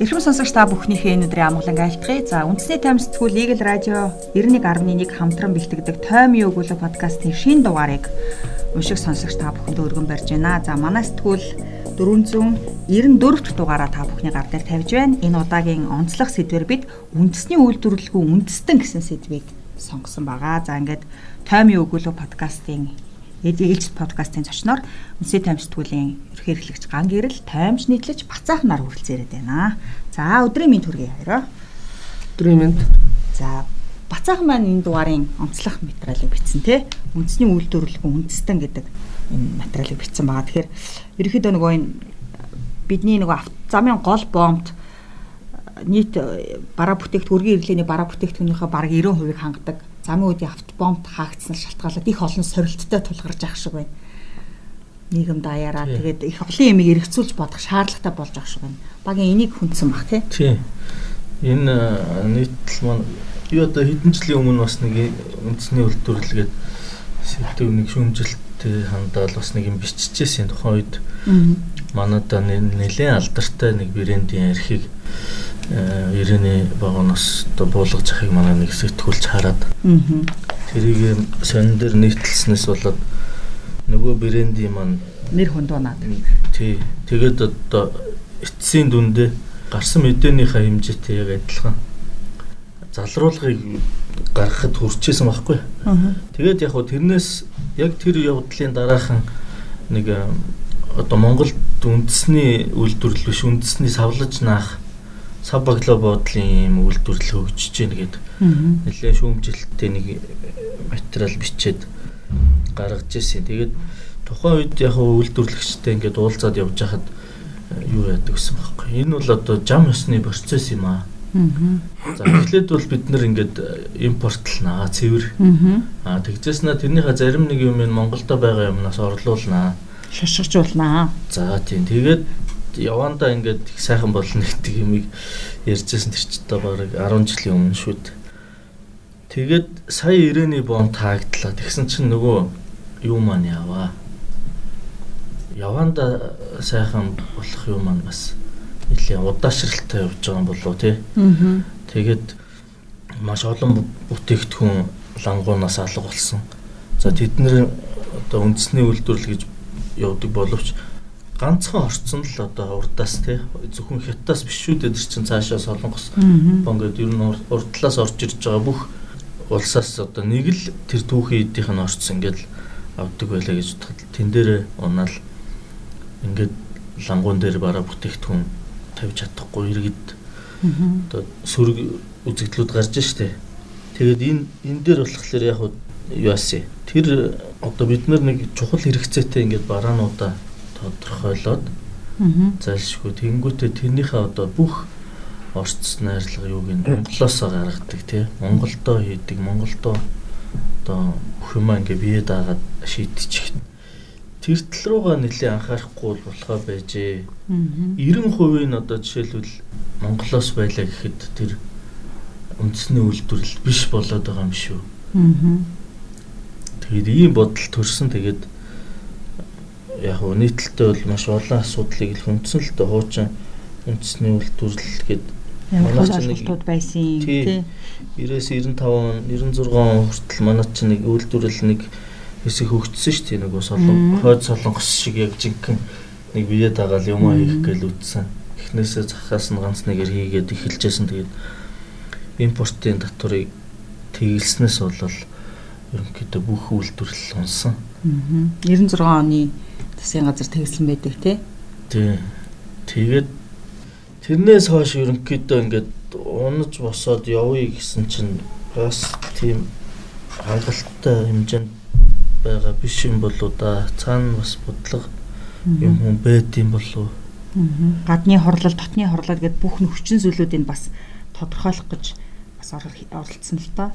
Эрхэм сонсогч та бүхнийхээ энэ өдрийн амгалан айлтгая. За үндэсний тайм сэтгүүл Eagle Radio 91.1 хамтран бэлтгэдэг Тойм юу гүлэ подкастын шинэ дугаарыг уншиг сонсогч та бүхэнд өргөн барьж байна. За манай сэтгүүл 494 дахь дугаараа та бүхний гар дээр тавьж байна. Энэ удаагийн онцлог сэдвэр бид үндэсний үйлдвэрлэлгүй үндэстэн гэсэн сэдвийг сонгосон байгаа. За ингээд Тойм юу гүлэ подкастын Ээлж подкастын зочноор Үнсээ таймс сэтгүүлийн ерхий хэрэглэгч Ган Гэрэл таймс нийтлэж бацаах нар хүрэлцээрээд байна. За өдрийн минь төргий хоёроо. Өдрийн минь. За бацаах маань энэ дугаарын онцлог материалыг бичсэн тий. Үндэсний үйлдвэрлэлгүй үндэстэн гэдэг энэ материалыг бичсэн байгаа. Тэгэхээр ерөөхдөө нөгөө энэ бидний нөгөө замын гол бомбд нийт бараа бүтээгдэхүүн өргөн иргэний бараа бүтээгдэхүүнийхээ бараг 90%-ийг хангадаг замын үеийн автобомбд хаагдсан шалтгаалаад их олон сорилттой тулгарч ах шиг байна. Нийгэм даяараа тэгээд их олон юмыг эргэцүүлж бодох шаардлагатай болж ах шиг байна. Багийн энийг хүндсэн баг тий. Тий. Энэ нийтлэл маань юу одоо хэдэн жилийн өмнө бас нэг үндэсний үйлдвэрлэгээд сэдв нэг шүүмжилттэй хандаал бас нэг юм биччихсэн тухайн үед манайда нэлээд алдартай нэг брендийн архийг ирээний багоноос одоо буулгаж захыг манай нэг сэтгүүлч хараад тэрийг сонин дээр нийтэлснээс болоод нөгөө брендийн маань нэр хөндөнаад тий тэгээд одоо эцсийн дүндээ гарсан мэдээнийхээ хэмжээтэй яг адилхан. Залруулгыг гаргахад хүрчээсэн байхгүй. Тэгээд яг хөө тэрнээс яг тэр явдлын дараахан нэг одоо Монголд үндэсний үйлдвэрлэл биш үндэсний савлаж наах сав баглаа буудлын юм үйлдвэрлэл хөгжиж гэнэ гээд нэлээд шүүмжилттэй нэг материал бичээд гаргаж ирсэн. Тэгээд тухайн үед яг үйлдвэрлэгчтэй ингээд уулзаад явж хахад э, юу яадаг гэсэн бэхгүй. Энэ бол одоо жам ёсны процесс юм аа. За эхлээд бол бид нэр ингээд импортлнаа цэвэр. Аа тэгжээснэ тэрнийхээ зарим нэг юм энэ Монголда байгаа юмнаас орлуулнаа. Шашгичуулнаа. За тийм. Тэгээд явандаа ингээд их сайхан болно гэдэг юмыг ярьжсэн тэр ч одоо бараг 10 жилийн өмнө шүү дээ. Тэгээд сая ирээний бом таагдлаа. Тэгсэн чинь нөгөө юу маань яваа. Яванда сайхан болох юм маань бас нэлээ удаашралтай явж байгаа юм болоо тий. Тэгээд маш олон бүтээгдэхүүн лангуунаас алга болсон. За тэд нэр одоо үндэсний үйлдвэрлэл гэж явдаг боловч ганцхан орцсон л одоо урдаас тий зөвхөн хятадас биш шүү дээ чинь цаашаа солонгос бонгод ер нь урдлаас орж ирж байгаа бүх улсаас одоо нэг л тэр түүхийн эдийнх нь орцсон ингээд авдаг байлаа гэж бодоход тэн дээр унаал ингээд лангуун дээр бараа бүтээгдэхүүн тавьж чадахгүй иргэд. Одоо сөрөг үзэгдлүүд гарч штэ. Тэгээд энэ энэ дээр болохоор яг юу яасан тэр одоо бид нар нэг чухал хэрэгцээтэй ингээд бараануудаа тодорхойлоод зайлшгүй тэнгуүтээ тэрнийхээ одоо бүх орцс найрлага юуг нь Монголоосоо гаргадаг тий Монголдоо хийдэг Монголдоо одоо бүх юм ингээ бие даагаад шийдчих. Тэр тал руугаа нэлээ анхаарахгүй болохоо байжээ. 90% нь одоо жишээлбэл Монголоос байлаа гэхэд тэр үндэсний үйлдвэрлэл биш болоод байгаа юм шүү. Тэгээд ийм бодол төрсөн тэгээд яг нь нийтлэлтэй бол маш олон асуудлыг л хүндсэн л дээ хуучин үндэсний үйлдвэрлэл гээд ч нэг байсан тий. 90-95 он 96 он хүртэл манай ч нэг үйлдвэрлэл нэг хэсэг хөгжсөн шүү дээ нөгөө солон хойд солонгос шиг яг жинхэнэ нэг бие дагаал юм хийх гээл үтсэн. Эхнээсээ захаас нь ганц нэгээр хийгээд эхэлжсэн. Тэгээд импортын татварыг тэгэлснээс болол ерөнхийдөө бүх үйлдвэрлэл унсан. 96 оны засгийн газар тэгсэн байдаг тий. Тий. Тэгээд тэрнээс хойш ерөнхийдөө ингээд унаж босоод явъя гэсэн чинь бас тийм хангалттай хэмжээнд байгаа биш юм болоо да. Цаана бас бодлого юм хүн байд юм болоо. Гадны хорлол, дотны хорлол гэдээ бүх нөхцөн зүйлүүдийг бас тодорхойлох гэж бас оролцсон л доо.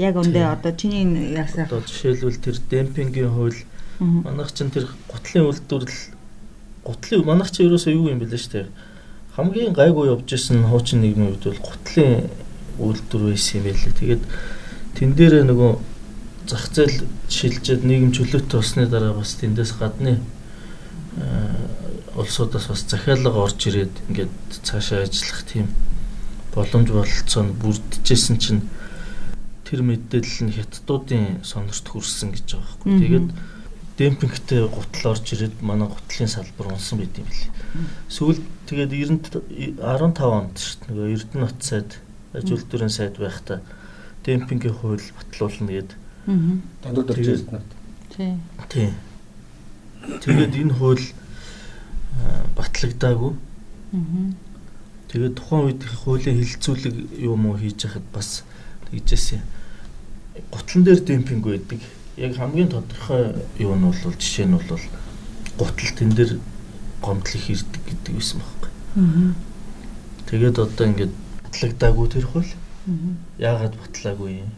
Яг өндөө одоо чиний яасан одоо жишээлбэл тэр демпингийн хууль Манайх чинь тэр гутлын үйлдвэрлэл гутлын манайх чинь ерөөсөө юу юм бэлээ шүү дээ. Хамгийн гайгүй явж исэн хуучин нийгмийн үед бол гутлын үйлдвэр байсан юм байлээ. Тэгээд тэн дээрээ нөгөө зах зээл шилжээд нийгэм чөлөөтэй болсны дараа бас тэндээс гадны улсуудаас бас захиалга орж ирээд ингээд цаашаа ажиллах тийм боломж бололцоо нь бүрдчихсэн чинь тэр мэдээлэл нь хятадуудын сонорт хүрсэн гэж байгаа байхгүй. Тэгээд демпингтэй гутал орж ирээд манай гутлын салбар унсан байт юм билий. Сүүлд тэгээд 90 15 онд шүү дээ. Нөгөө Эрдэнэ нот сайд аж үйлдвэрийн сайд байхдаа демпингийн хууль батлуулна гээд тандууд орж ирсэн. Тий. Тий. Тэгээд энэ хууль батлагдаагүй. Аа. Тэгээд тухайн үед хуулийн хилцүүлэг юм уу хийж хахад бас тэгжсэн гутлан дээр демпинг байдаг. Яг хамгийн тодорхой юу нь бол жишээ нь бол гутал тэн дээр гомдол их ирдэг гэдэг байсан байхгүй. Аа. Тэгээд одоо ингээд батлагдаагүй тэр хөл. Аа. Яагаад батлаагүй юм?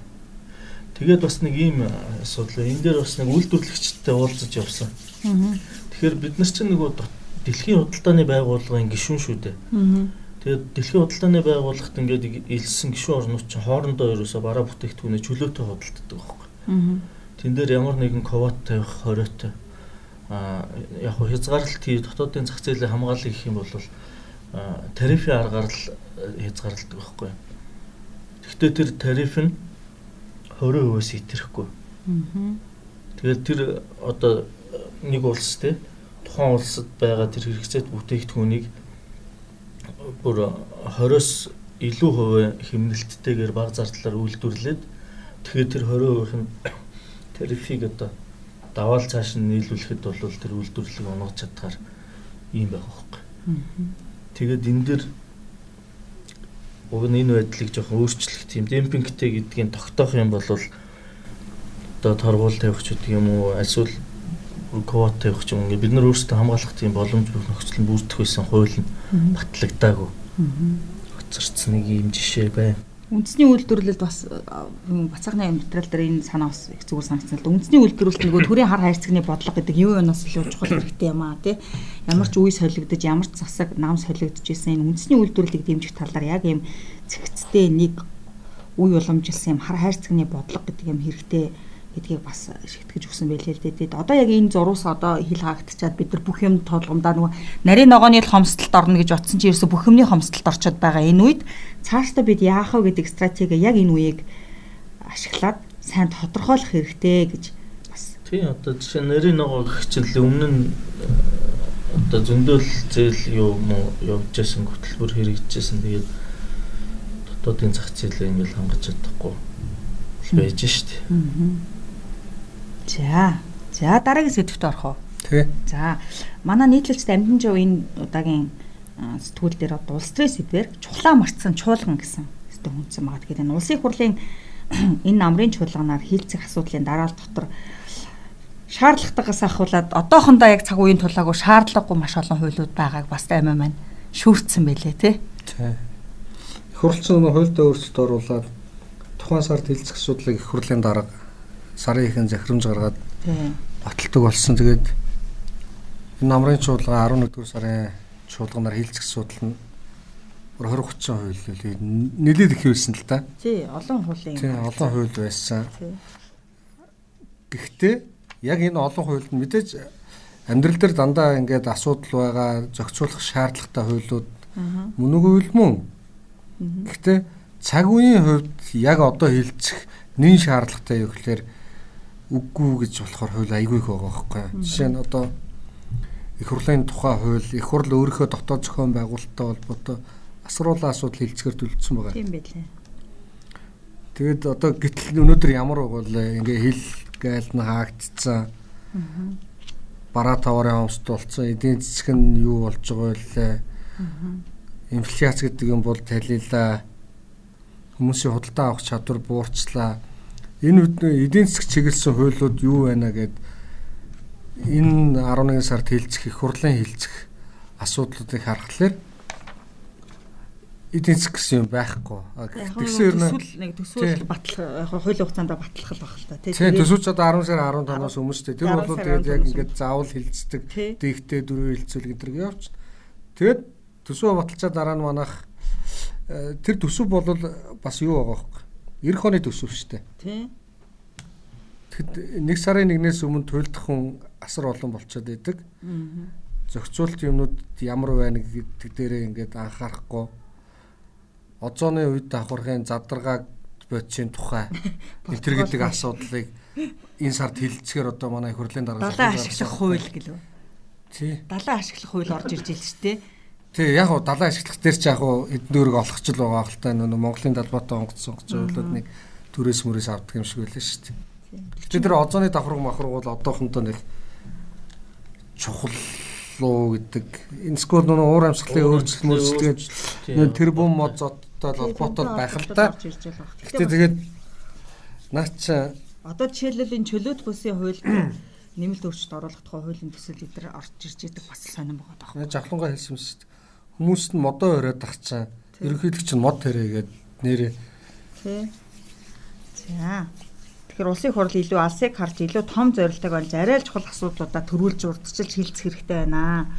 Тэгээд бас нэг ийм асуудал. Энэ дээр бас нэг үйлдвэрлэгчтэй уулзаж явсан. Аа. Тэгэхээр бид нар чинь нөгөө дэлхийн худалдааны байгууллагын гишүүн шүү дээ. Аа Тэгээд дэлхийн худалдааны байгууллагт ингээд илсэн гишүүн орнууд чинь хоорондоо ерөөсө бараа бүтээгдэхүүнээ чөлөөтэй худалддаг байхгүй. Аа. Тэн дээр ямар нэгэн квот тавих хориотой а яг хязгаарлалт хий дотоодын зах зээлийн хамгаалал гэх юм бол тарифын аргаар л э, хязгаарладаг байхгүй. Гэхдээ тэр тариф нь 20%-аас итерхгүй. Аа. Тэгээд тэр одоо нэг улс те тухайн улсад байгаа тэр хэрэгцээт бүтээгдэхүүнийг бүр 20-оос илүү хувийн хэмнэлттэйгээр баг зардлаар үйлдвэрлээд тэгэхээр тэр 20% нь тарифыг одоо даваал цааш нь нийлүүлэхэд бол тэр үйлдвэрлэлийг онгож чадхаар ийм байх байхгүй. Тэгээд энэ дэр уг нь энэ байдлыг жоохон өөрчлөх тийм демпингтэй гэдгийг тогтоох юм бол одоо торгуул тавих ч гэдэг юм уу эсвэл квот тавих ч юм ингээ бид нар өөрсдөө хамгаалах тийм боломж бүх нөхцөл нь бүрдэх байсан хууль нь батлагдаагүй. Хоцорцсон нэг юм жишээ байна. Үндэсний үйлдвэрлэлд бас бацаахны материал дээр энэ санаа бас их зүгээр санагдсан л да. Үндэсний үйлдвэрлэлт нөгөө төрийн хар хайрцагны бодлого гэдэг юу юунаас илүү чухал хэрэгтэй юм аа тий. Ямар ч үе солигдож, ямар ч засаг нам солигдож исэн энэ үндэсний үйлдвэрлэлийг дэмжих талаар яг ийм цэгцтэй нэг үе уламжилсан юм хар хайрцагны бодлого гэдэг юм хэрэгтэй гэдгийг бас шигтгэж өгсөн байлээ л дээ. Одоо яг энэ зурус одоо хил хаагдчихад бид нар бүх юм толгомдоо нөгөө нарийн ногооны хомсдолд орно гэж утсан чи ерөөсө бүх юмний хомсдолд орчод байгаа энэ үед цаашдаа бид яах вэ гэдэг стратеги яг энэ үеийг ашиглаад сайн тодорхойлох хэрэгтэй гэж бас. Тийм одоо жишээ нарийн ногоо гэх чинь л өмнө нь одоо зөндөөл зээл юу мó явж байсан хөтөлбөр хэрэгжижсэн тэгээд дотоодын зах зээлээ ингээл хангаж чадахгүй байж штэ. Аа За. За дараагийн сэдвт орох уу? Тий. За. Манай нийтлэлч амтан жоо энэ удаагийн сэтгүүл дээр одоо улс төрийн сэдвэр чухлаа марцсан чуулган гэсэн сэдв хүнсэн байгаа. Тэгэхээр энэ улсын хурлын энэ намрын чуулганаар хилцэх асуудлын дараалал дотор шаардлагатайгаас ахуулаад одоохондоо яг цаг үеийн тулаагүй шаардлагагүй маш олон хуйлууд байгааг бас аймаа маань шүүртсэн байлээ тий. Тий. Их хурлын хуульд өөрчлөлт оруулаад тухайн сард хилцэх асуудлыг их хурлын дарга сарын ихэн захирамж гаргаад баталдаг болсон. Тэгээд энэ намрын чуулга 11 дугаар сарын чуулганаар хилцэх асуудал нь 20 30% хууль нэлээд их байсан л да. Тий, олон хуулийн. Тий, олон хууль байсан. Гэхдээ яг энэ олон хуульд мэдээж амьдрал дээр дандаа ингээд асуудал байгаа, зохицуулах шаардлагатай хуулиуд мөн үгүй л мөн. Гэхдээ цаг үеийн хувьд яг одоо хилцэх нэн шаардлагатай юу гэхээр үггүй гэж болохоор хууль айгүй их байгаа байхгүй. Жишээ нь одоо их хурлын тухай хууль, их хурл өөрийнхөө дотоод зохион байгуулалттай холбоотой асруулаа асуудал хилцгээр төлөвлөсөн байгаа. Тийм байлээ. Тэгэд одоо гэтэл өнөөдөр ямар бол ингээ хил гайл нь хаагдцсан. Бараа таварын хомсд болсон. Эдийн засаг нь юу болж байгаа вэ? Инфляц гэдэг юм бол талилаа. Хүмүүсийн худалдаа авах чадвар буурчлаа энэ эдийн засаг чиглэсэн хуулиуд юу байна гэд энэ 11 сард хилцэх их хурлын хилцэх асуудлуудыг харахад эдийн засаг гэсэн юм байхгүй. Тэгсэн ер нь нэг төсөөл батлах хууль хугацаанд батлах л баг л та тийм. Тийм төсөөч одоо 10 сарын 15-наас өмнөстэй. Тэр бол тэгээд яг ингээд заавал хилцдэг. Дэгтэй дөрөв хилцүүл гэдэг явч. Тэгээд төсөө баталчаа дараа нь манах э, тэр төсөв бол бас юу байгаа вэ? 90 оны төсөв шүү дээ. Тийм. Тэгэхэд нэг сарын нэгнээс өмнө туйлдах хүн асар олон болчиход байдаг. зохицуулт юмнууд ямар байна гэдэг дээрээ ингээд анхаарахгүй озооны үед давхархын задаргааг бодисын тухай гэдэг асуудлыг энэ сард хилцгээр одоо манай хөрлийн дараа далайн ашиглах хууль гэлөө. Тий. Далайн ашиглах хууль орж ирж байна шүү дээ. Тий, яг уу далайн ашиглах дээр ч яг уу эдэн дүүрэг олох ч л байгаа хэл та нөө Монголын талбайтай онгоцсон хуулиуд нэг төрөөс мөрөөс авдаг юм шиг байлаа шүү дээ. Гэтэл тэр озооны давхарга махраг бол одоохондоо нэг чухал уу гэдэг энэ скул нөө уур амьсгалын өөрчлөлт мөрчлөлгээд тэр бум мод зодтой холбоотой байх л да. Гэтэ тэгээд наач одоо жишээлбэл энэ чөлөөт бүсийн хууль нэмэлт өөрчлөлт оруулах тухай хуулийн төсөл эдгээр орж ирж идэг бас сонирн байгаа даа. Жавхлангаа хэлсэн юм шүү дээ. Хүмүүст нь модоо өрөөд ахчаа. Ерөнхийдөө чинь мод тэрээгээд нэрээ. Тий. За. Тэгэхээр улсын хурл илүү алсыг харж илүү том зорилтыг олж арай л чухал асуудлуудаа төрүүлж урдчилж хилцэх хэрэгтэй байна.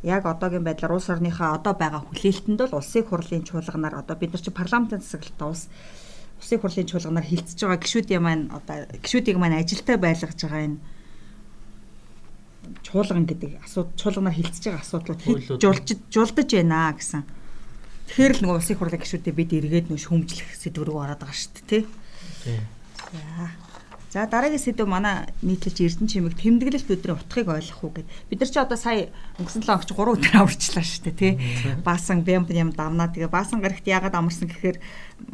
Яг одоогийн байдлаар улс орныхаа одоо байгаа хүлээлтэнд бол улсын хурлын чуулганаар одоо бид нар чи парламентын засаглалтаа улс улсын хурлын чуулганаар хилцэж байгаа гişүүдийн маань одоо гişүүдийг маань ажилтаа байлгаж байгаа энэ чуулган гэдэг асууд чуулганаар хилцэж байгаа асуудлууд жулж жулдаж байна гэсэн. Тэгэхээр л нөгөө улсын хурлын гишүүдэд бид эргээд нөө шүүмжлэх сэдв рүү ороод байгаа шүү дээ, тий. За. За дараагийн сэдв манай нийтлэлч Эрдэнэ чимэг тэмдэглэл бидний утгыг ойлгох уу гэд. Бид нар ч одоо сая өнгөрсөн 7 огч 3 өдөр амарчлаа шүү дээ тий. Баасан бямб юм давнаа тэгээ баасан гарагт яагаад амарсан гэхээр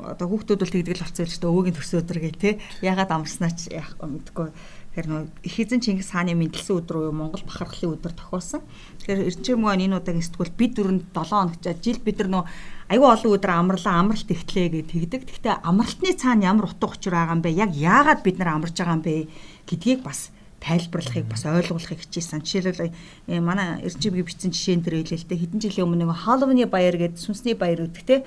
одоо хүүхдүүд бол тэгдэл болцсон л шүү дээ. Өвөгийн төсөө өдөр гээ тий. Яагаад амарснаа ч яах мэдгүй Тэгэхээр нөө их эзэн Чингис хааны мэдлсэн өдөр уу Монгол бахархлын өдөр тохиолсон. Тэгэхээр Эрчим мөн энэ удаагийн сэтгүүл бид дөрөнд 7 хоног жил бид нар нөө аюу олон өдөр амарлаа амралт ихтлээ гэж тэгдэг. Гэхдээ амралтны цаана ямар утга учир байгаа юм бэ? Яг яагаад бид нар амарч байгаа юм бэ гэдгийг бас тайлбарлахыг бас ойлгуулахыг хичээсэн. Жишээлбэл э, манай Эрчимгийн бичсэн жишээн дээр хэлээ л дээ. Хэдэн жилийн өмнө нэг Халууны баяр гэдэг сүнсний баяр үүдэг те.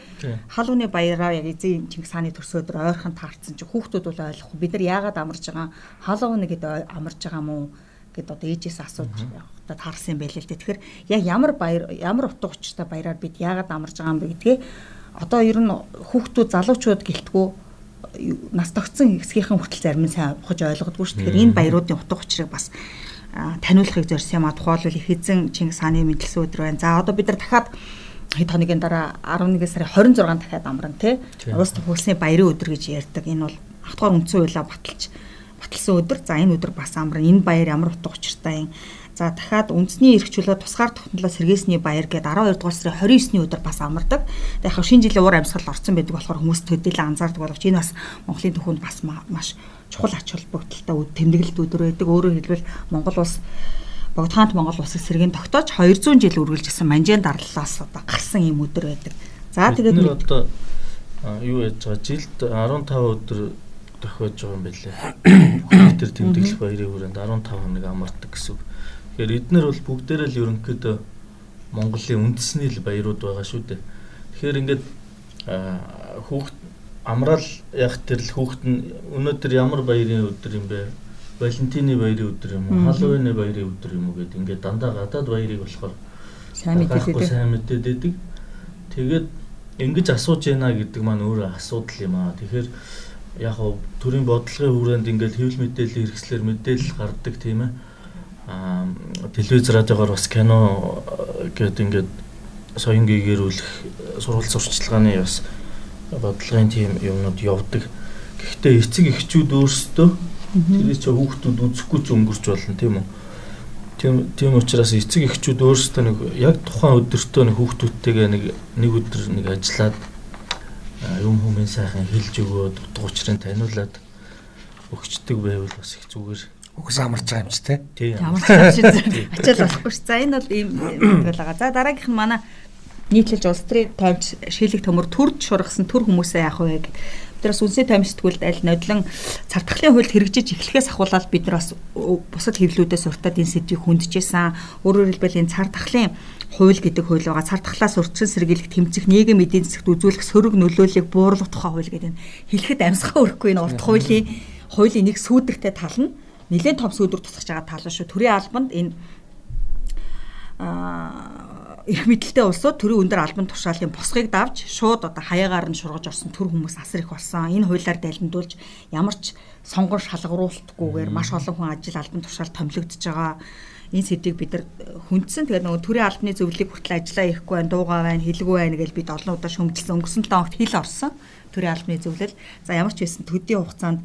Халууны баяраа яг эзэн Чингис хааны төрсөдөр ойрхон таарсан чи хүүхдүүд бол ойлгохгүй. Бид нар яагаад амарч байгаа? Халууны гэдэг амарч байгаа мó гэд одоо ээжээс асууж одоо таарсан юм байл л дээ. Тэгэхээр яг ямар баяр ямар утга учиртай баяраар бид яагаад амарч байгаа юм бэ гэдгээ одоо ер нь хүүхдүүд залуучууд гэлтгүү нас тогтсон хэсгийнхэн хүртэл зарим нь сайн ухаж ойлгодгүй шүү. Тэгэхээр энэ баяруудын утга учирыг бас таниулахыг зорьсон юм а. Тухайлбал их эзэн Чингис хааны мэдлсэн өдөр байна. За одоо бид нар дахиад хэд хоногийн дараа 11 сарын 26-нд дахиад амран тий. Улс төвхөлсний баярын өдөр гэж ярьдаг. Энэ бол автгаар үндсэн хуулиа баталж баталсан өдөр. За энэ өдөр бас амран. Энэ баяр ямар утга учиртай юм За дахиад үндэсний эрх чөлөө тусгаар тогтнолоо сэргээсний баяр гээд 12 дугаар сарын 29-ний өдөр бас амардаг. Тэгээ яг шинэ жилийн уур амьсгал орсон байдаг болохоор хүмүүс төдийлөн анзаардаг боловч энэ бас Монголын түүхэнд бас маш чухал ач холбогдолтой тэмдэглэлт өдөр байдаг. Өөрөөр хэлбэл Монгол улс Богдхаант Монгол улсыг сэргээн тогтоож 200 жил үргэлжилсэн манжийн дарлалаас одоо гарсан юм өдөр байдаг. За тэгээд бид одоо юу яаж байгаа жилд 15 өдөр тохиож байгаа юм байлээ. Бүх тэр тэмдэглэх баярын хүрээнд 15 хоног амардаг гэсэн үг. Тэгэхээр эднэр бол бүгдээрээ л ерөнхийдөө Монголын үндэсний л баярууд байгаа шүү дээ. Тэгэхээр ингээд хүүхд амраал яг тэр л хүүхд нь өнөөдөр ямар баярын өдөр юм бэ? Валентины баярын өдөр юм уу? Халлоуины баярын өдөр юм уу гэд ингээд дандаа гадаад баярыг болохоор сайн мэдээд сайн мэдээд байдаг. Тэгээд ингэж асууж яана гэдэг маань өөрөө асуудал юм аа. Тэгэхээр яг хав төрийн бодлогын хүрээнд ингээд хэвлэл мэдээлэл хэрэгслэр мэдээлэл гардаг тийм ээ телевиз радиогоор бас кино гэдэг ингээд соён гээгэрүүлэх сурвалж сурчлагын бас бодлогын тийм юмнууд явдаг. Гэхдээ эцэг эхчүүд өөрсдөө тэрийг ч хүүхдүүд үзэхгүй ч өнгөрч болно тийм үү? Тийм тийм учраас эцэг эхчүүд өөрсдөө нэг яг тухайн өдөртөө нэг хүүхдүүдтэйгээ нэг нэг өдөр нэг ажиллаад юм хүмүүс сайхан хэлж өгөөд утга учирыг таниулаад өгчдөг байвал бас их зүгээр Үгс амарч байгаа юм чи те. Ямар ч ачаал болохгүй ш. За энэ бол ийм тэгэл байгаа. За дараагийнх нь манай нийтлэлж улс төрийн тоймч шилэг төмөр төрж шургасан төр хүмүүсээ яах вэ гэдэг. Бид бас үнсээ тоймч сэтгүүлд аль нодлон цартахлын хуульд хэрэгжиж эхлэхээс ахуулаад бид нар бас бусад хэвлүүдээс уртад энэ сэдвийг хүндэжсэн. Өөрөөр хэлбэл энэ цартахлын хууль гэдэг хууль байгаа. Цартахлаас урьдчилан сэргийлэх тэмцэх нийгэм эдийн засагт үзүүлэх сөрөг нөлөөллийг бууруулах тухай хууль гэдэг нь хэлэхэд амьсгаа өрөхгүй энэ урт хуулийн хуулийн нэг сүүдэртэй тал нь нэлээд том сүйдвэр тусгаж байгаа тал шүү. Төрийн албанд энэ аа их мэдлэлтэй улсууд төрийн өндөр албан тушаалын босгыг давж шууд одоо хаягаар нь шургаж орсон төр хүмүүс асар их болсон. Энэ хуулиар далимдуулж ямар ч сонгон шалгаруулалтгүйгээр маш олон хүн ажил албан тушаал томилогдож байгаа. энэ сэдвийг бид нар хүндсэн. Тэгээд нөгөө төрийн албаны зөвлөлийг хүртэл ажиллаа ихгүй байна, дуугаа байна, хэлгүй байна гэж бид олон удаа шөмжилсэн. Өнгөрсөн 7 хоногт хил орсон. Төрийн албаны зөвлөл. За ямар ч байсан төдийн хугацаанд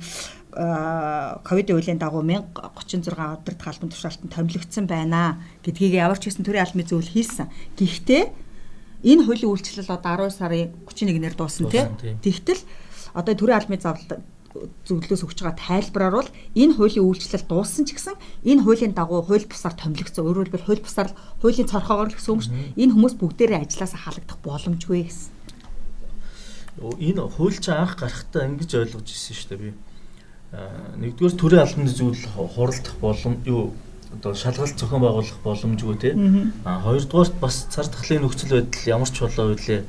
ковидын үеийн дагуу 1036 удирдах албан тушаалтанд томилогдсон байна гэдгийг ямар ч байсан төрийн албаны зөвлөл хийсэн. Гэхдээ энэ хуулийн үйлчлэл одоо 12 сарын 31-нд дуусна тий. Тэгтэл одоо төрийн албаны заавал зөвлөлөөс өгч байгаа тайлбараар бол энэ хуулийн үйлчлэл дууссан ч гэсэн энэ хуулийн дагуу хууль бусаар томилогдсон. Өөрөөр хэлбэл хууль бусаар хуулийн цорхоогоор гэсэн үг шүү дээ. Энэ хүмүүс бүгдээрээ ажилласаа халагдах боломжгүй гэсэн. Энэ хууль чинь анх гарахтаа ингэж ойлгож ирсэн шүү дээ би. Нэгдүгээр төрийн албаны зөвлөл хуралдах болон юу одоо шалгалт зохион байгуулах боломжгүй тий. А хоёрдугаарт бас цар тахлын нөхцөл байдал ямар ч болоо үлээ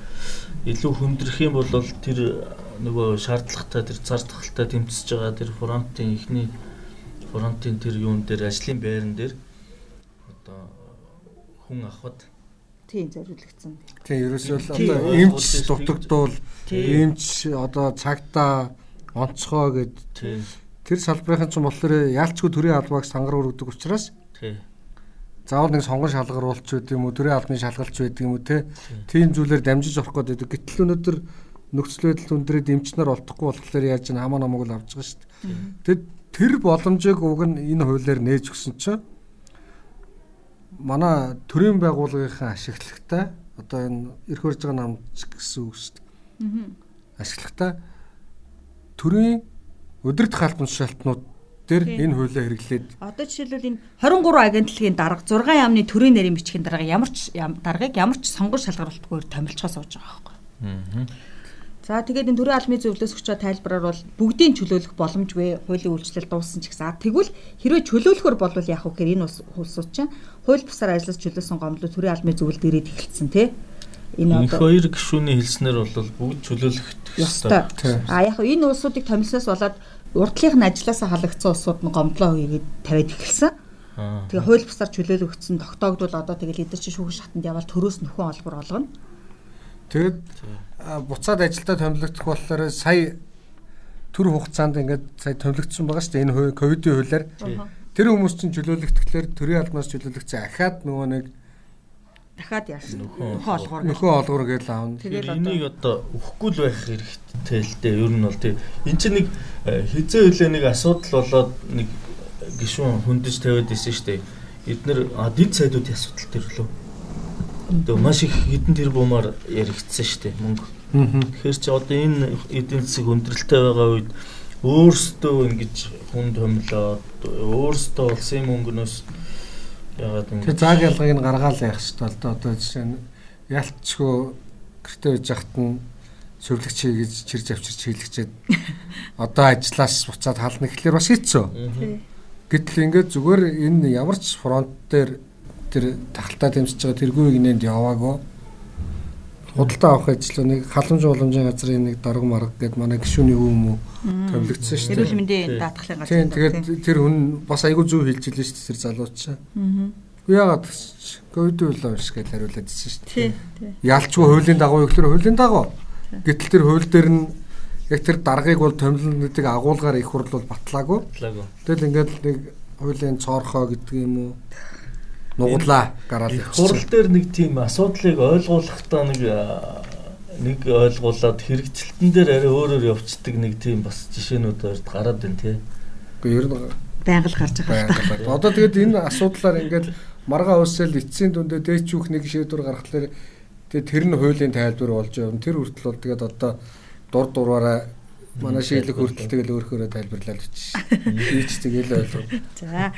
илүү хүндрэх юм бол тэр нөгөө шаардлагатай тэр цар тахалтай тэмцэж байгаа тэр фронтын ихний фронтын тэр юун дээр ажлын байран дээр одоо хүн авахд тийм зориулагдсан. Тийм ерөөсөө л одоо эмч дутагдвал эмч одоо цагтаа онцгой гэд. Тэр салбарын ч болохоор яалчгүй төрийн албаг сангар өргөдөг учраас заавал нэг сонгон шалгар уулч байд юм уу төрийн албаны шалгалч байд юм уу те тийм зүйлээр дамжиж орох гэдэг. Гэтэл өнөөдөр нөхцөл байдал өндрөөд эмчнэр олдохгүй болохоор яаж н хамаа намаг л авч байгаа шүү дээ. Тэгэд тэр боломжийг уг нь энэ хуулиар нээж өгсөн чинь манай төрийн байгууллагын ашиглагтай одоо энэ эрх хурж байгаа намч гэсэн үг шүү дээ. Ашиглагтай төрийн өдөрт халбан шалтнууд дээр энэ хуулиа хэрэглээд одоо жишээлбэл энэ 23 агентлагийн дарга 6 яамны төрийн нэрийн бичгийн дарга ямар ч даргыг ямар ч сонгон шалгаруулалтгүйгээр томилчоо сууж байгаа байхгүй. Аа За тэгээд энэ төрийн албаны зөвлөлөөс өгч байгаа тайлбараар бол бүгдийн чөлөөлөх боломжгүй хуулийн үйлчлэл дууссан ч гэсэн. Тэгвэл хэрвээ чөлөөлөхөр болвол яах вэ гэхээр энэ улсууд чинь хууль бусаар ажиллаж чөлөөсөн гомдлоо төрийн албаны зөвлөлд ирээд эхэлсэн тий. Энэ одоо хоёр гишүүний хэлснээр бол бүгд чөлөөлөх ёстой. А яг энэ улсуудыг томилсоос болоод урдлынх нь ажилласаа халагдсан улсууд нь гомдлоо хийгээд тавиад эхэлсэн. Тэгээ хууль бусаар чөлөөлөгдсөн тогтоогдвол одоо тэгэл эдгээр чинь шүүхэн шатанд явбал төрөөс нөхөн олбор олгоно. Тэгэд буцаад ажилдаа томилогдох болохоор сая төр хугацаанд ингээд сая томилогдсон байгаа шүү дээ энэ ковидын хуулиар. Тэр хүмүүс чинь чөлөөлөгдөхлөөр төрийн албанаас чөлөөлөгдсөн ахаад нөгөө нэг дахиад яасан нөхөн олгоор нөхөн олгоор гэж аавна. Тэгээд энийг одоо өгөхгүй л байх хэрэгтэй л дээ. Ер нь бол тий. Энд чинь нэг э, хизээ хөлөө нэг асуудал болоод нэг гişүүн хөндөж тавиад исэн шүү дээ. Эднэр дид сайдуудын асуудал төр лөө Тэгээ маш их хэдэн тэрбумаар яригдсан шүү дээ мөнгө. Тэгэхээр чи одоо энэ эдийн засаг өндөрлөлтөй байгаа үед өөрсдөө ингэж хүн томлоод өөрсдөө улсын мөнгнөөс ягаад ингэ Тэр зааг ялгааг нь гаргаал яах шүү дээ одоо жишээ нь ялцчгүй гэртээ байж хахад нь шөвлөгч хийж чирж авчирч хийлгчээд одоо ажиллаас буцаад хална гэхлээр бас хэцүү. Гэтэл ингээд зүгээр энэ ямар ч фронт дээр тэр тахалтаа дэмжиж байгаа тэргүй гинэнд яваагүй. Худалдаа авах ажил нэг халамж уламжийн газрын нэг дарга марга гэд манай гишүүний өвөө мө томилогдсон шүү дээ. Эрүүл мэндийн даатгалын газар. Тийм тэгээд тэр хүн бас айгүй зөв хэлж илээ шүү дээ тэр залууч. Аа. Яагаад ковид үлээ биш гэж хариулаад ирсэн шүү дээ. Тийм. Ялчгүй хуулийн дагуу ихлээр хуулийн дагуу. Гэтэл тэр хууль дээр нь яг тэр даргаыг бол томилнуудыг агуулгаар их хурл бол батлаагүй. Батлаагүй. Тэгэл ингээд нэг хуулийн цоорхоо гэдэг юм уу нуглаа гараад хурал дээр нэг тийм асуудлыг ойлгуулахдаа нэг нэг ойлгуулад хэрэгжилтэн дээр арай өөрөөр явцдаг нэг тийм бас жишээнүүд өрд гараад байна тий. Гэхдээ ер нь байнга л гарч байгаа. Одоо тэгээд энэ асуудлаар ингээд маргаа уусаал эцсийн дүндээ дээчүүх нэг шийдвэр гаргахлаар тэгээд тэр нь хуулийн тайлбар болж явна. Тэр хүртэл бол тэгээд одоо дур дураараа манай шийдлэг хүртэл тэгэл өөрөөрөө тайлбарлаад бичсэн. Ийч тэгэл ойлгоо. За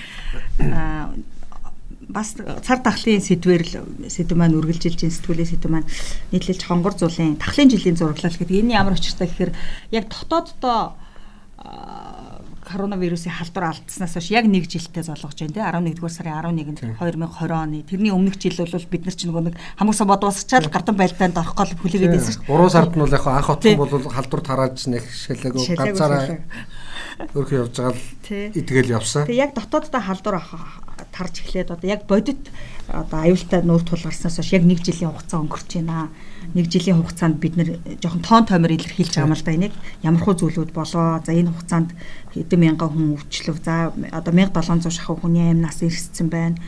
бас цар тахлын сэдвэр л сэдв маань үргэлжилж ин сэтгүүлийн сэдв маань нийтлэлж хонгор зулын тахлын жилийн зураглал гэдэг энэ ямар очиртай гэхээр яг дотооддоо коронавирусын халдвар алдснаас хойш яг нэг жилдээ золгож байна те. 11-р сарын 11-нд 2020 оны тэрний өмнөх жил бол бид нар ч нөгөө нэг хамгсан бод усчаад гартан байлдаанд орох гол хүлээгээд байсан шүү дээ. 3 сард нь бол яг анх утсан бол халдвар тарааж нэг шалаагүй ганцаараа өөрхөн явж байгаа л итгэл явсан. Тэгээ яг дотооддоо халдвар тарж эхлээд одоо яг бодит одоо аюултай нүүр тулгарснаас хойш яг нэг жилийн хугацаа өнгөрч байна. Нэг жилийн хугацаанд бид нэр жоохон тоон томор илэрхийлж байгаа юм л да энийг ямар хуу зүйлүүд болоо. За энэ хугацаанд хэдэн мянган хүн өвчлөв. За одоо 1700 шахуу хүний амнаас ирссэн байна.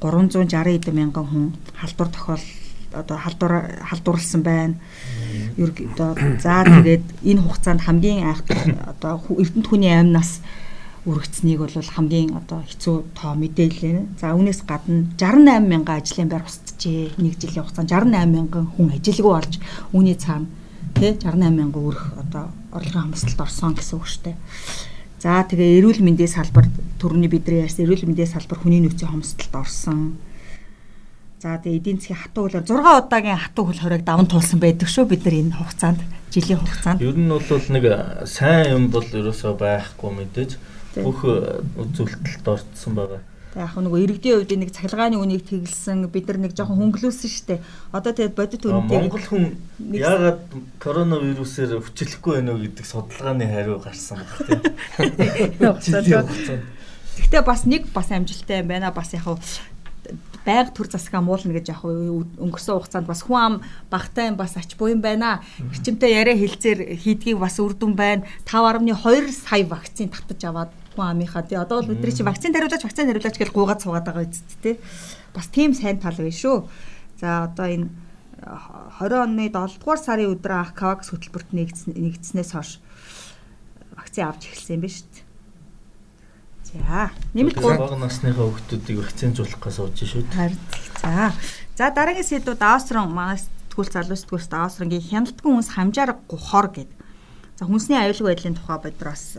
360 хэдэн мянган хүн халдвар тохиол одоо халдвар халдварлсан байна. Ер одоо за тэгээд энэ хугацаанд хамгийн айхтар одоо эрдэнэт хүний амнаас үргэцнийг бол хамгийн одоо хэцүү тоо мэдээлэл. За үүнээс гадна 68 мянган ажлын байр устжээ. Нэг жилийн хугацаанд 68 мянган хүн ажилгүй болж үүний цаана тий 68 мянган өрх одоо орлогын хамсалт орсон гэсэн үг шүү дээ. За тэгээ эрүүл мэндийн салбар төрөний бидний ярьсан эрүүл мэндийн салбар хүний нөөцийн хомсдолд орсон. За тэгээ эдийн засгийн хатуу хөлөөр 6 удаагийн хатуу хөл хориг даван туулсан байдаг шүү бид нар энэ хугацаанд жилийн хугацаанд. Ер нь бол нэг сайн юм бол ерөөсөө байхгүй мэдээж бүх э, үзүүлэлтд орцсон байгаа. Яг нөгөө иргэдийн хувьд нэг цахилгааны үнийг тэглэсэн бид нар нэг жоохон хөнгөлүүлсэн шүү дээ. Одоо тэгээд бодит үнэтэй Монгол хүн яагаад коронавирусээр өвчлөхгүй байна вэ гэдэг судалгааны хариу гарсан баг тийм. Гэхдээ бас нэг бас амжилттай юм байна. Бас яг байг төр засгаа муулна гэж яг өнгөрсөн хугацаанд бас хүн ам багтай юм бас ач буян байна. Хичмтэй яриа хэлцээр хийдгийг бас үрдүн байна. 5.2 сая вакцин татаж аваад хүн амынхаа тий одоо бол бидний чи вакцин тариулаач вакцин тариулаач гэж гуугаад суугаад байгаа үст тий бас тийм сайн тал байна шүү. За одоо энэ 20 оны 7 дугаар сарын өдрөө анх Кавакс хөтөлбөрт нэгдснээс хойш вакцин авч эхэлсэн юм байна шүү дээ. За нэмэлт бага насныхаа хүүхдүүдийг вакцинжуулах гэж сууж шүү дээ. За. За дараагийн сэдвүүд Австрон манай сэтгүүл залуу сэтгүүрс Австронгийн хяналтгүй хүнс хамжаар гухор гэдэг. За хүнсний аюулгүй байдлын тухай бид бас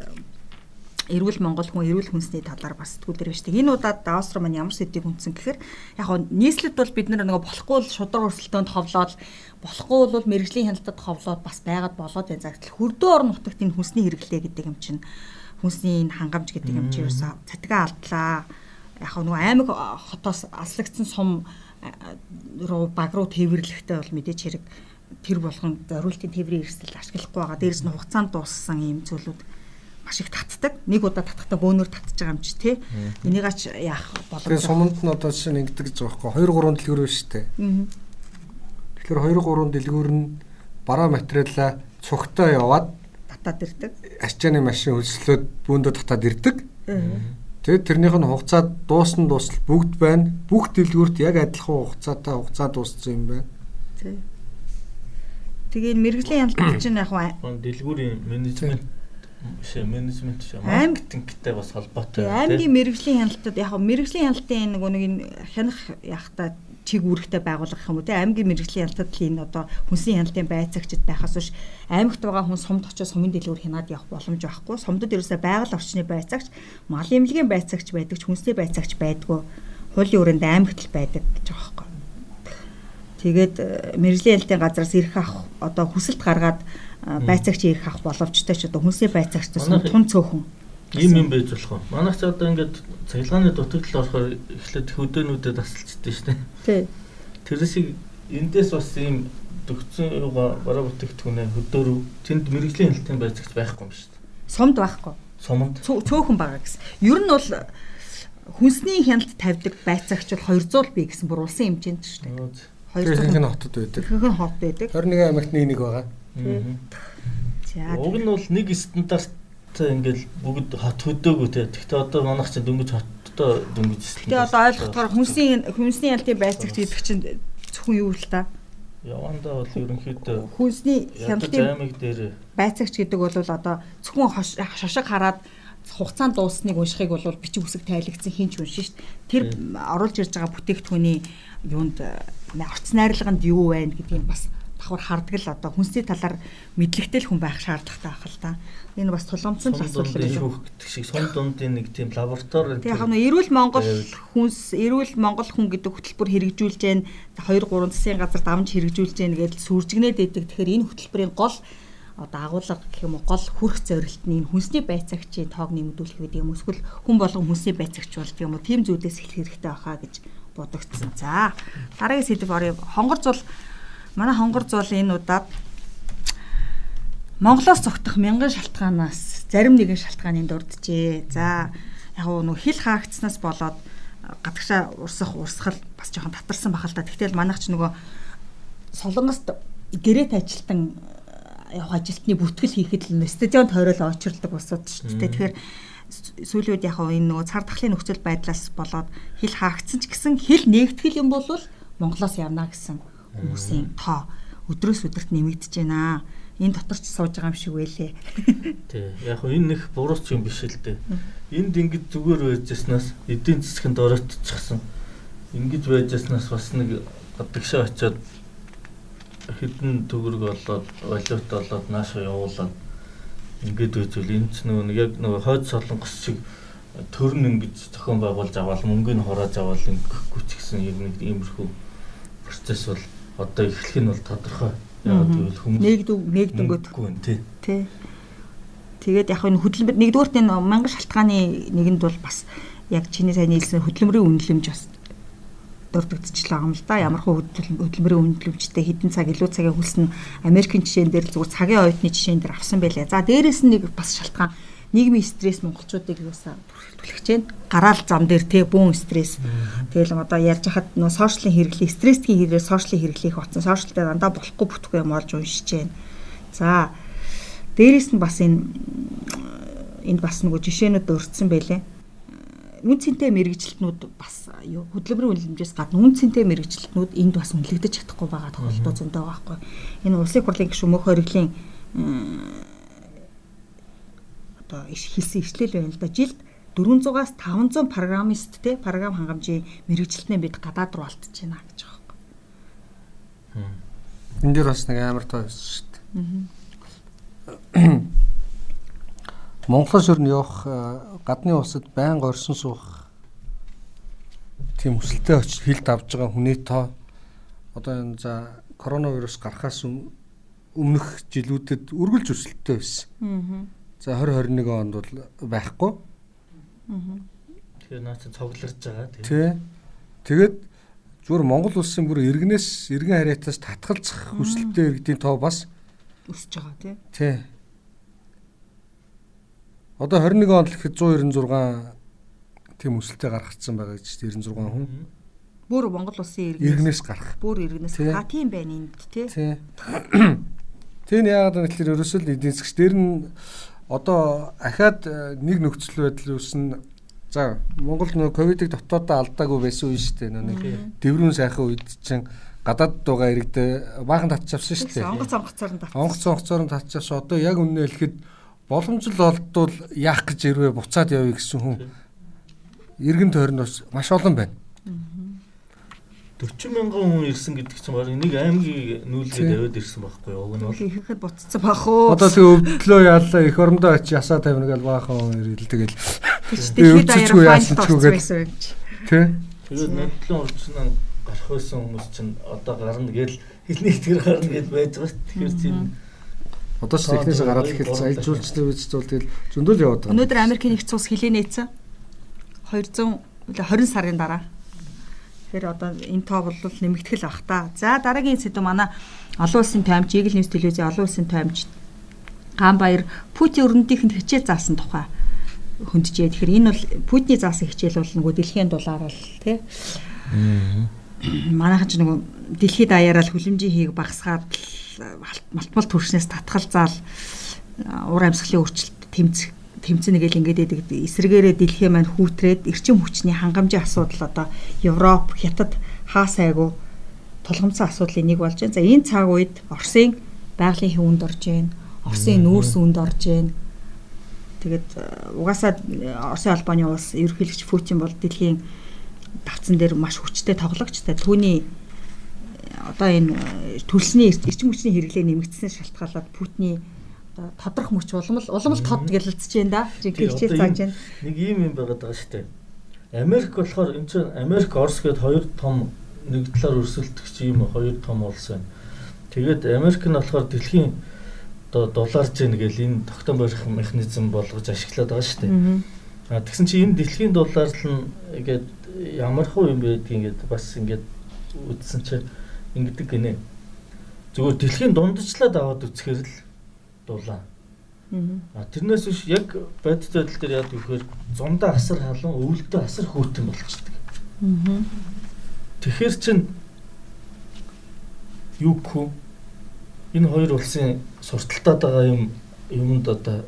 эрүүл Монгол хүн эрүүл хүнсний талаар бас шүү дээ. Энэ удаад Австри маань ямар сэдвийг хүндсэн гэхээр яг нь нийслэлд бол бид нэг болохгүй шудраг өрсөлдөөнд ховлоод болохгүй бол мэрэгжлийн хяналтад ховлоод бас байгаад болоод байна. Загтал хөрдөө орон нутагт энэ хүнсний хэрэглээ гэдэг юм чинь хүнсний энэ хангамж гэдэг юм чинь ерөөсө цатгаа алдлаа. Яг нөгөө аймаг хотоос аслагдсан сум руу баг руу тээвэрлэхтэй бол мэдээч хэрэг тэр болгон зориултын тээврийн эрсдэл ашиглахгүй байгаа. Дээрс нь хугацаанд дууссан ийм зүйлүүд маш их татдаг. Нэг удаа татахдаа бөөнөр татж байгаа юм чи тий. Энийг ач яах боломжтой. Тэгээ суманд нь одоо жишээ нь ингэдэг гэж байгаа байхгүй 2 3 дэлгүүр байна шүү дээ. Тэгэхээр 2 3 дэлгүүр нь бараа материалаа цугтаа яваад татаад ирдэг. Ачааны машин хөлслөөд бөөндөө татаад ирдэг. Тэгээд тэрнийх нь хугацаа дуусна дуусал бүгд байна. Бүх дэлгүүрт яг адилхан хугацаатай хугацаа дууссан юм байна. Тий. Тэгээ мэрэгжлийн хяналт чинь яг дэлгүүрийн менежмент биш менежмент биш маркетингтэй бас холбоотой. Аймгийн мэрэгжлийн хяналтад яг мэрэгжлийн хяналтын нөгөө нэг хянах яхта чиг үүрэгтэй байгуулах юм уу те аймгийн мэрэгжлийн хяналтад л энэ одоо хүнсний хяналтын байцаагчид байхаас биш. Аймагт байгаа хүн сумд очиж сумын дэлгүүр хянаад явах боломж байхгүй. Сумдад ерөөсөй байгаль орчны байцаагч мал эмнэлгийн байцаагч байдаг ч хүнсний байцаагч байдгүй. Хуулийн өрөөнд аймагт л байдаг гэж байгаа байхгүй. Тэгээд э, мэрэгжлийн хяналтын газраас ирэх ах одоо хүсэлт гаргаад байцаагч ирэх авах боловчтой ч одоо хүнсний байцаагчдаас тун цөөхөн ийм юм байж болох уу? Манайх ч одоо ингээд цахилгааны дутагдлал орохоор эхлээд хөдөөнүүдэд тасалчдээ шүү дээ. Тий. Тэрсийг эндээс бас ийм юугаа бараа бүтээгдэхүүнээ хөдөөрөв тэнд мэрэгжлийн хяналтын байцаагч байхгүй юм шүү дээ. Сумд байхгүй. Сумд цөөхөн байгаа гэсэн. Ер нь бол хүнсний хяналт тавьдаг байцаагч бол 200 бий гэсэн бүр улсын хэмжээнд шүү дээ. 200 хэн хотод байдаг. Хэн хот байдаг. 21 аймагт нэг байгаа. За. Уг нь бол нэг стандарттай ингээл бүгд хот хөдөөгөө те. Гэхдээ одоо манайх чинь дөнгөж хоттой дөнгөж стандарт. Тэгээ одоо ойлгохоор хүнсний хүнсний ялтын байцаагч гэдэг чинь зөвхөн юу л та? Явандаа бол ерөнхийдөө хүнсний хяналтын аймаг дээр байцаагч гэдэг бол одоо зөвхөн шошог хараад хугацаанд дуусныг уншихыг бол бичиг үсэг тайлагдсан хинч уншин шүү дээ. Тэр оруулж ирж байгаа бүтээгдэхүүний юунд орц найрлаганд юу байна гэдгийг бас давхар хардаг л одоо хүнсний талаар мэдлэгтэй л хүн байх шаардлагатай байх л да. Энэ бас тулгамдсан л асуудал гэж байна. гэдэг шиг сум дундын нэг тийм лаборатори тийм яг нь эрүүл Монгол хүнс эрүүл Монгол хүн гэдэг хөтөлбөр хэрэгжүүлж гэн 2 3 засгийн газар дамж хэрэгжүүлж гэн гэдэл сүржигнээд идэг. Тэгэхээр энэ хөтөлбөрийн гол одоо агуулга гэх юм уу гол хүрх зорилт нь энэ хүнсний байцаагчийн тоог нэмэгдүүлэх гэдэг юм эсвэл хүн болгон хүнсний байцаагч бол гэх юм уу тийм зүйлээс эхлэх хэрэгтэй байхаа гэж бодогдсон. За дараагийн сэдв орё хонгорцол Манай хонгор зуул энэ удаад Монголоос цогтох мянган шалтгаанаас зарим нэгэн шалтгааныг дурджээ. За яг нь хил хаагдсанаас болоод гадагшаа урсах урсгал бас жоохон татарсан бахал та. Тэгтэл манайх ч нөгөө солонгост гэрээт ажилтан явах ажилтны бүтгэл хийхэд л стадион тойрол очирдаг усуд шүү дээ. Тэгэхээр сүүлийн үед яг энэ нөгөө цар тахлын нөхцөл байдлаас болоод хил хаагдсан ч гэсэн хил нэгтгэл юм бол Монголоос явна гэсэн хүмүүсийн тоо өдрөөс өдөрт нэмэгдэж байна. Энэ дотор ч сууж байгаа юм шиг байлээ. Тий. Яг хөө энэ нэг буруус юм биш л дээ. Энд ингэж зүгээр байжснаас эдийн засгийн дороотчихсан. Ингэж байжснаас бас нэг гадагшаа очиод хэдэн төгрөг болоод валют болоод наашаа явуулаад ингээд үзвэл энэ ч нөгөө яг нөгөө хойд солонгос шиг төрн ингэж зохион байгуулж аваад мөнгөний хурааж аваад ингэхгүй ч гэсэн яг нэг иймэрхүү процесс бол одоо эхлэх нь бол тодорхой. Яг гэвэл хүмүүс нэгдв нэгдэнгөт тий. Тий. Тэгээд яг энэ хөдөлмөр нэгдүгürt энэ мангар шалтгааны нэгэнд бол бас яг чиний сайн хэлсэн хөдөлмөрийн үнэлэмж бас дурддагчлаа юм л да. Ямар хөө хөдөлмөрийн үнэлэмжтэй хэдэн цаг илүү цагийн хөлснө Америкийн жишээн дээр зүгээр цагийн оюутны жишээн дээр авсан байлээ. За дээрэс нь нэг бас шалтгаан нийгмийн стресс монголчуудыг юусаа байна. Гараал зам дээр те бүүн стресс. Тэгэл одоо ярьж хахад нөө сошиалын хэрэглээ, стрессийн хэрэглээ, сошиалын хэрэглээх утсан сошиалтай дандаа болохгүй бүтэхгүй юм олж уншиж байна. За дээрэс нь бас энэ энд бас нөгөө жишээнүүд өртсөн байлээ. Үн цэнтэй мэрэгжилтнүүд бас юу хөдөлмөрийн үнэлэмжээс гадна үн цэнтэй мэрэгжилтнүүд энд бас үнэлэгдэж чадахгүй байгаа тохиолдол зөндөө байхгүй. Энэ улсын хурлын гишүүн мөнх хориглын одоо хэлсэн ишлэл байна л да. Жилд 400-аас 500 программист те програм хангамжийн мэрэгжилтнээ бид гадаад руу алтж байна гэж байгаа юм. Энд дээр бас нэг амар тоо байсан шүү дээ. Монголоос ер нь явах гадны улсад байнга орсон суух тийм өсөлттэй очиж хилд авж байгаа хүний тоо одоо энэ за коронавирус гарахаас өмнөх жилүүдэд үргэлж өсөлттэй байсан. Аа За 2021 онд бол байхгүй. Тэгэхээр наац цоглорж байгаа тийм. Тий. Тэгээд зүгээр Монгол улсын бүр иргэнээс иргэн хариатаас татгалзах хүсэлттэй иргэдийн тоо бас өсөж байгаа тий. Тий. Одоо 21 онд л ихэд 196 тийм өсөлтөй гаргацсан байгаа гэж 96 хүн. Бүр Монгол улсын иргэнээс иргэнээс гарах. Бүр иргэнээс ха тийм байна энд тий. Тий. Тэн яагаад гэвэл ерөөсөө л эдийн засгч дээр нь одоо ахаад э, нэг нөхцөл байдал үүснэ за Монгол нөө ковидыг дотоодоо алдаагүй байсан үе шүү дээ. Нэг дэврүүн сайхан үед чинь гадаад дууга иргэдэ баахан татчихсан шүү дээ. Онгоц онгоцоор нь татчихсан. Онгоц онгоцоор нь татчихсан. Одоо яг үнэ хэлэхэд боломжл олдвол яах гэж ирвэ? Буцаад явъя гэсэн хүн. Иргэн тойронд бас маш олон байна 40 мянган хүн ирсэн гэдэг чинь баг нэг аймгийг нүүлгээд аваад ирсэн байхгүй юу? Уг нь бол ихэхэд буцсан бах уу. Одоо тэг өвдлөө яалаа их орондоо очи ясаа тавина гэл баахан хүн ирэл тэгэл. Дэлхийд даяар яасан ч үгээд. Тэ. Тэгээд нэтлэн урдсан гарах байсан хүмүүс чинь одоо гарна гэл хэлний итгэр гарна гэж байж байгаа. Тэгэхээр чинь Одоо ч технээс гараад эхэлсэн аялжуулчлал үүсч бол тэгэл зөндөл яваад байгаа. Өнөөдөр Америкийн нэгц улс хилээ нээсэн. 200 20 сарын дараа Тэгэхээр одоо энэ тоо бол нэмэгдэх л бах та. За дараагийн сэдв манай олон улсын таймч Eagle News телевизийн олон улсын таймч Ганбаяр Путин өрнөдийнхэнд хичээл заасан тухай хөндөжээ. Тэгэхээр энэ бол Путиний заасан хичээл бол нөгөө дэлхийн дулаар бол тий. Манайхан ч нөгөө дэлхийд даяараа л хүлэмжийн хийг багасгаад малтмал төрснөөс татгалзаал ур амьсгалын өөрчлөлт тэмцэх тэмцэнэ гэл ингээд. Эсрэгээрээ дэлхийн маань хүүтрээд эрчим хүчний хангамжийн асуудал одоо Европ, Хятад хаас айгу тулгамдсан асуудлын нэг болж байна. За энэ цаг үед Оросын байгалийн хүнд орж байна. Оросын нүүрс үнд орж байна. Тэгээд э, угаасаа Оросын албаны улс ерөнхийлөгч Путин бол дэлхийн давцан дээр маш хүчтэй тоглогчтой. Түүний э, одоо энэ э, төлсний эрчим хүчний хэрэглээ нэмэгдснээр шалтгаалаад Путиний тодрох мөч улам л улам л тод гэлэлцэж байна да. Хичээл зааж байна. Нэг юм юм байгаад байгаа шүү дээ. Америк болохоор энэ чинь Америк Орос гээд хоёр том нэг талаар өрсөлдөгч юм хоёр том улс байна. Тэгээд Америк нь болохоор дэлхийн одоо дулаарж яаг гэл энэ тогтоом барих механизм болгож ашиглаад байгаа шүү дээ. А тэгсэн чинь энэ дэлхийн дулаарлал нь ингээд ямар хөө юм байдгийг ингээд бас ингээд үдсэн чинь ингэдэг гинэ. Зүгээр дэлхийн дундажлаад аваад үцхээр л дулаан. Аа тэрнээс биш яг бодит байдал дээр яадаг вэхээр зундаа асар халуун өвөлдөө асар хөөртөн болчихдог. Аа. Тэгэхээр чин юу гэх энэ хоёр улсын сурталтаад байгаа юм юмд одоо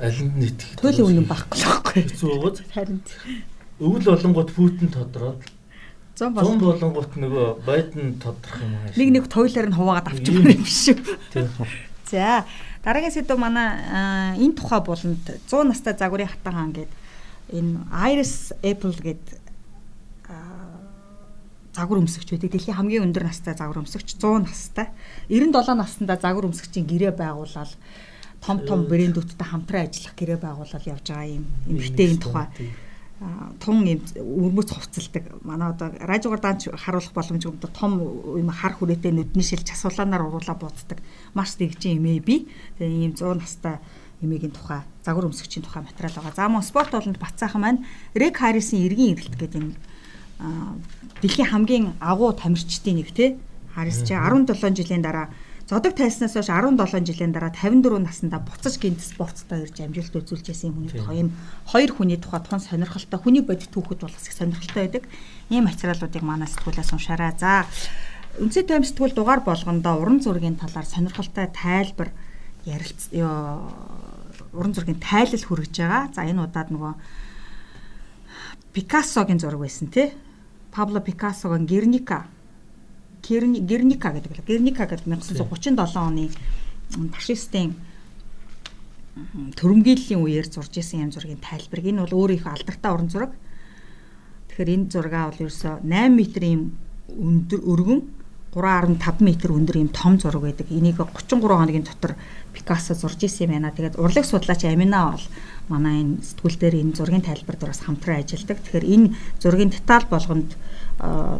аль нь нийтэх төлөв үнэн байхгүй л байхгүй. хэцүү байгааз Харин өвөл болонгууд Путин тодроод 100 зун бол болонгууд нөгөө Байден тодрох юм аа. нэг нэг тойлоор нь хуваагаад авчихмаар юм шүү. Тийм. За дараагийн сэдв манай аа, энэ тухай болонд 100 настай загварын хатан хаан гээд энэ Iris Apple гээд аа, загвар өмсөгч байдаг. Дэлхийн хамгийн өндөр настай загвар өмсөгч 100 настай. 97 наснда загвар өмсөгчийн гэрээ байгуулаад том том брэндүүдтэй хамтран ажиллах гэрээ байгуулаад явж байгаа юм эмэгтэй энэ тухай тун юм өрмөц хувцалдаг. Манай одоо радиогоор даанч харуулах боломжгүй юм том юм хар хүрээтэй нүдний шил часуулаанаар уруулаа бууддаг. Маш дэгжин эмээ би. Тэгээ ийм 100 настай эмээгийн тухай загвар өмсөгчийн тухай материал байгаа. За мөн спорт болонд бацаахан маань Рек Харрисын эргийн эрэлт гэдэг аа, дэлхийн хамгийн агуу тамирчдын нэг тий. Харрис чи 17 жилийн дараа зодог тайснаас хойш 17 жилийн дараа 54 наснда буцаж гинт спорттой ирж амжилт үзүүлж байсан юм хүний тухай юм хоёр хүний тухай тун сонирхолтой хүний бодит түүхэд бол бас их сонирхолтой байдаг. Ийм материалуудыг манай сэтгүүлээс уншаарай. За Үндэсний тайм сэтгүүл дугаар болгондоо уран зургийн талаар сонирхолтой тайлбар ярилц уран зургийн тайлал хүргэж байгаа. За энэ удаад нөгөө Пикассогийн зураг байсан тий. Пабло Пикассогийн Герника Герни- Герника гэдэг л. Герника гэдэг 1937 оны фашистын төрөмгийллийн үеэр зурж исэн юм зургийн тайлбар. Энэ бол өөр их алдартай уран зураг. Тэгэхээр энэ зургаа бол ерөөсө 8 м-ийн өндөр өргөн 3.5 м өндөр юм том зураг байдаг. Энийг 33 хоногийн дотор Пикассо зурж исэн юм байна. Тэгээд урлаг судлаач Амина бол манай энэ сэтгүүл дээр энэ зургийн тайлбар дээр бас хамтран ажилладаг. Тэгэхээр энэ зургийн деталь болгонд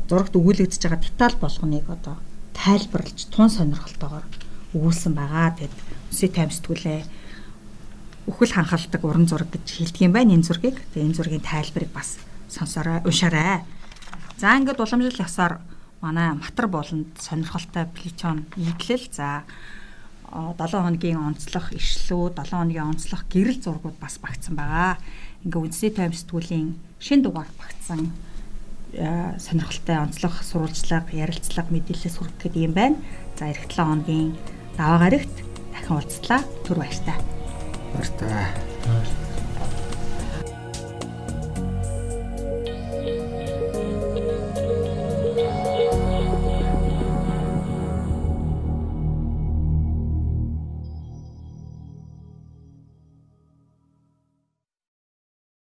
зурагт өгүүлэгдэж байгаа деталь болгоныг одоо тайлбарлаж тун сонирхолтойгоор өгүүлсэн байгаа. Тэгээд Үсээ тайм сэтгүүлээ үхэл ханхалдаг уран зураг гэж хэлдэг юм байна энэ зургийг. Тэгээ энэ зургийн тайлбарыг бас сонсороо уншаарай. За ингээд уламжлал ясаар манай матар болонд сонирхолтой плечон нийтлэл за 7 хоногийн онцлог ишлүү 7 хоногийн онцлог гэрэл зургууд бас багтсан байгаа. Ингээ үндэсний тайм сэтгүүлийн шин дугаар багтсан э, сонирхолтой онцлог сурвалжлага, ярилцлага, мэдээлэл сүргэх гэдэг юм байна. За эх 7 хоногийн даваа гарагт дахин уулзлаа. Түр баяртай. Баяртай.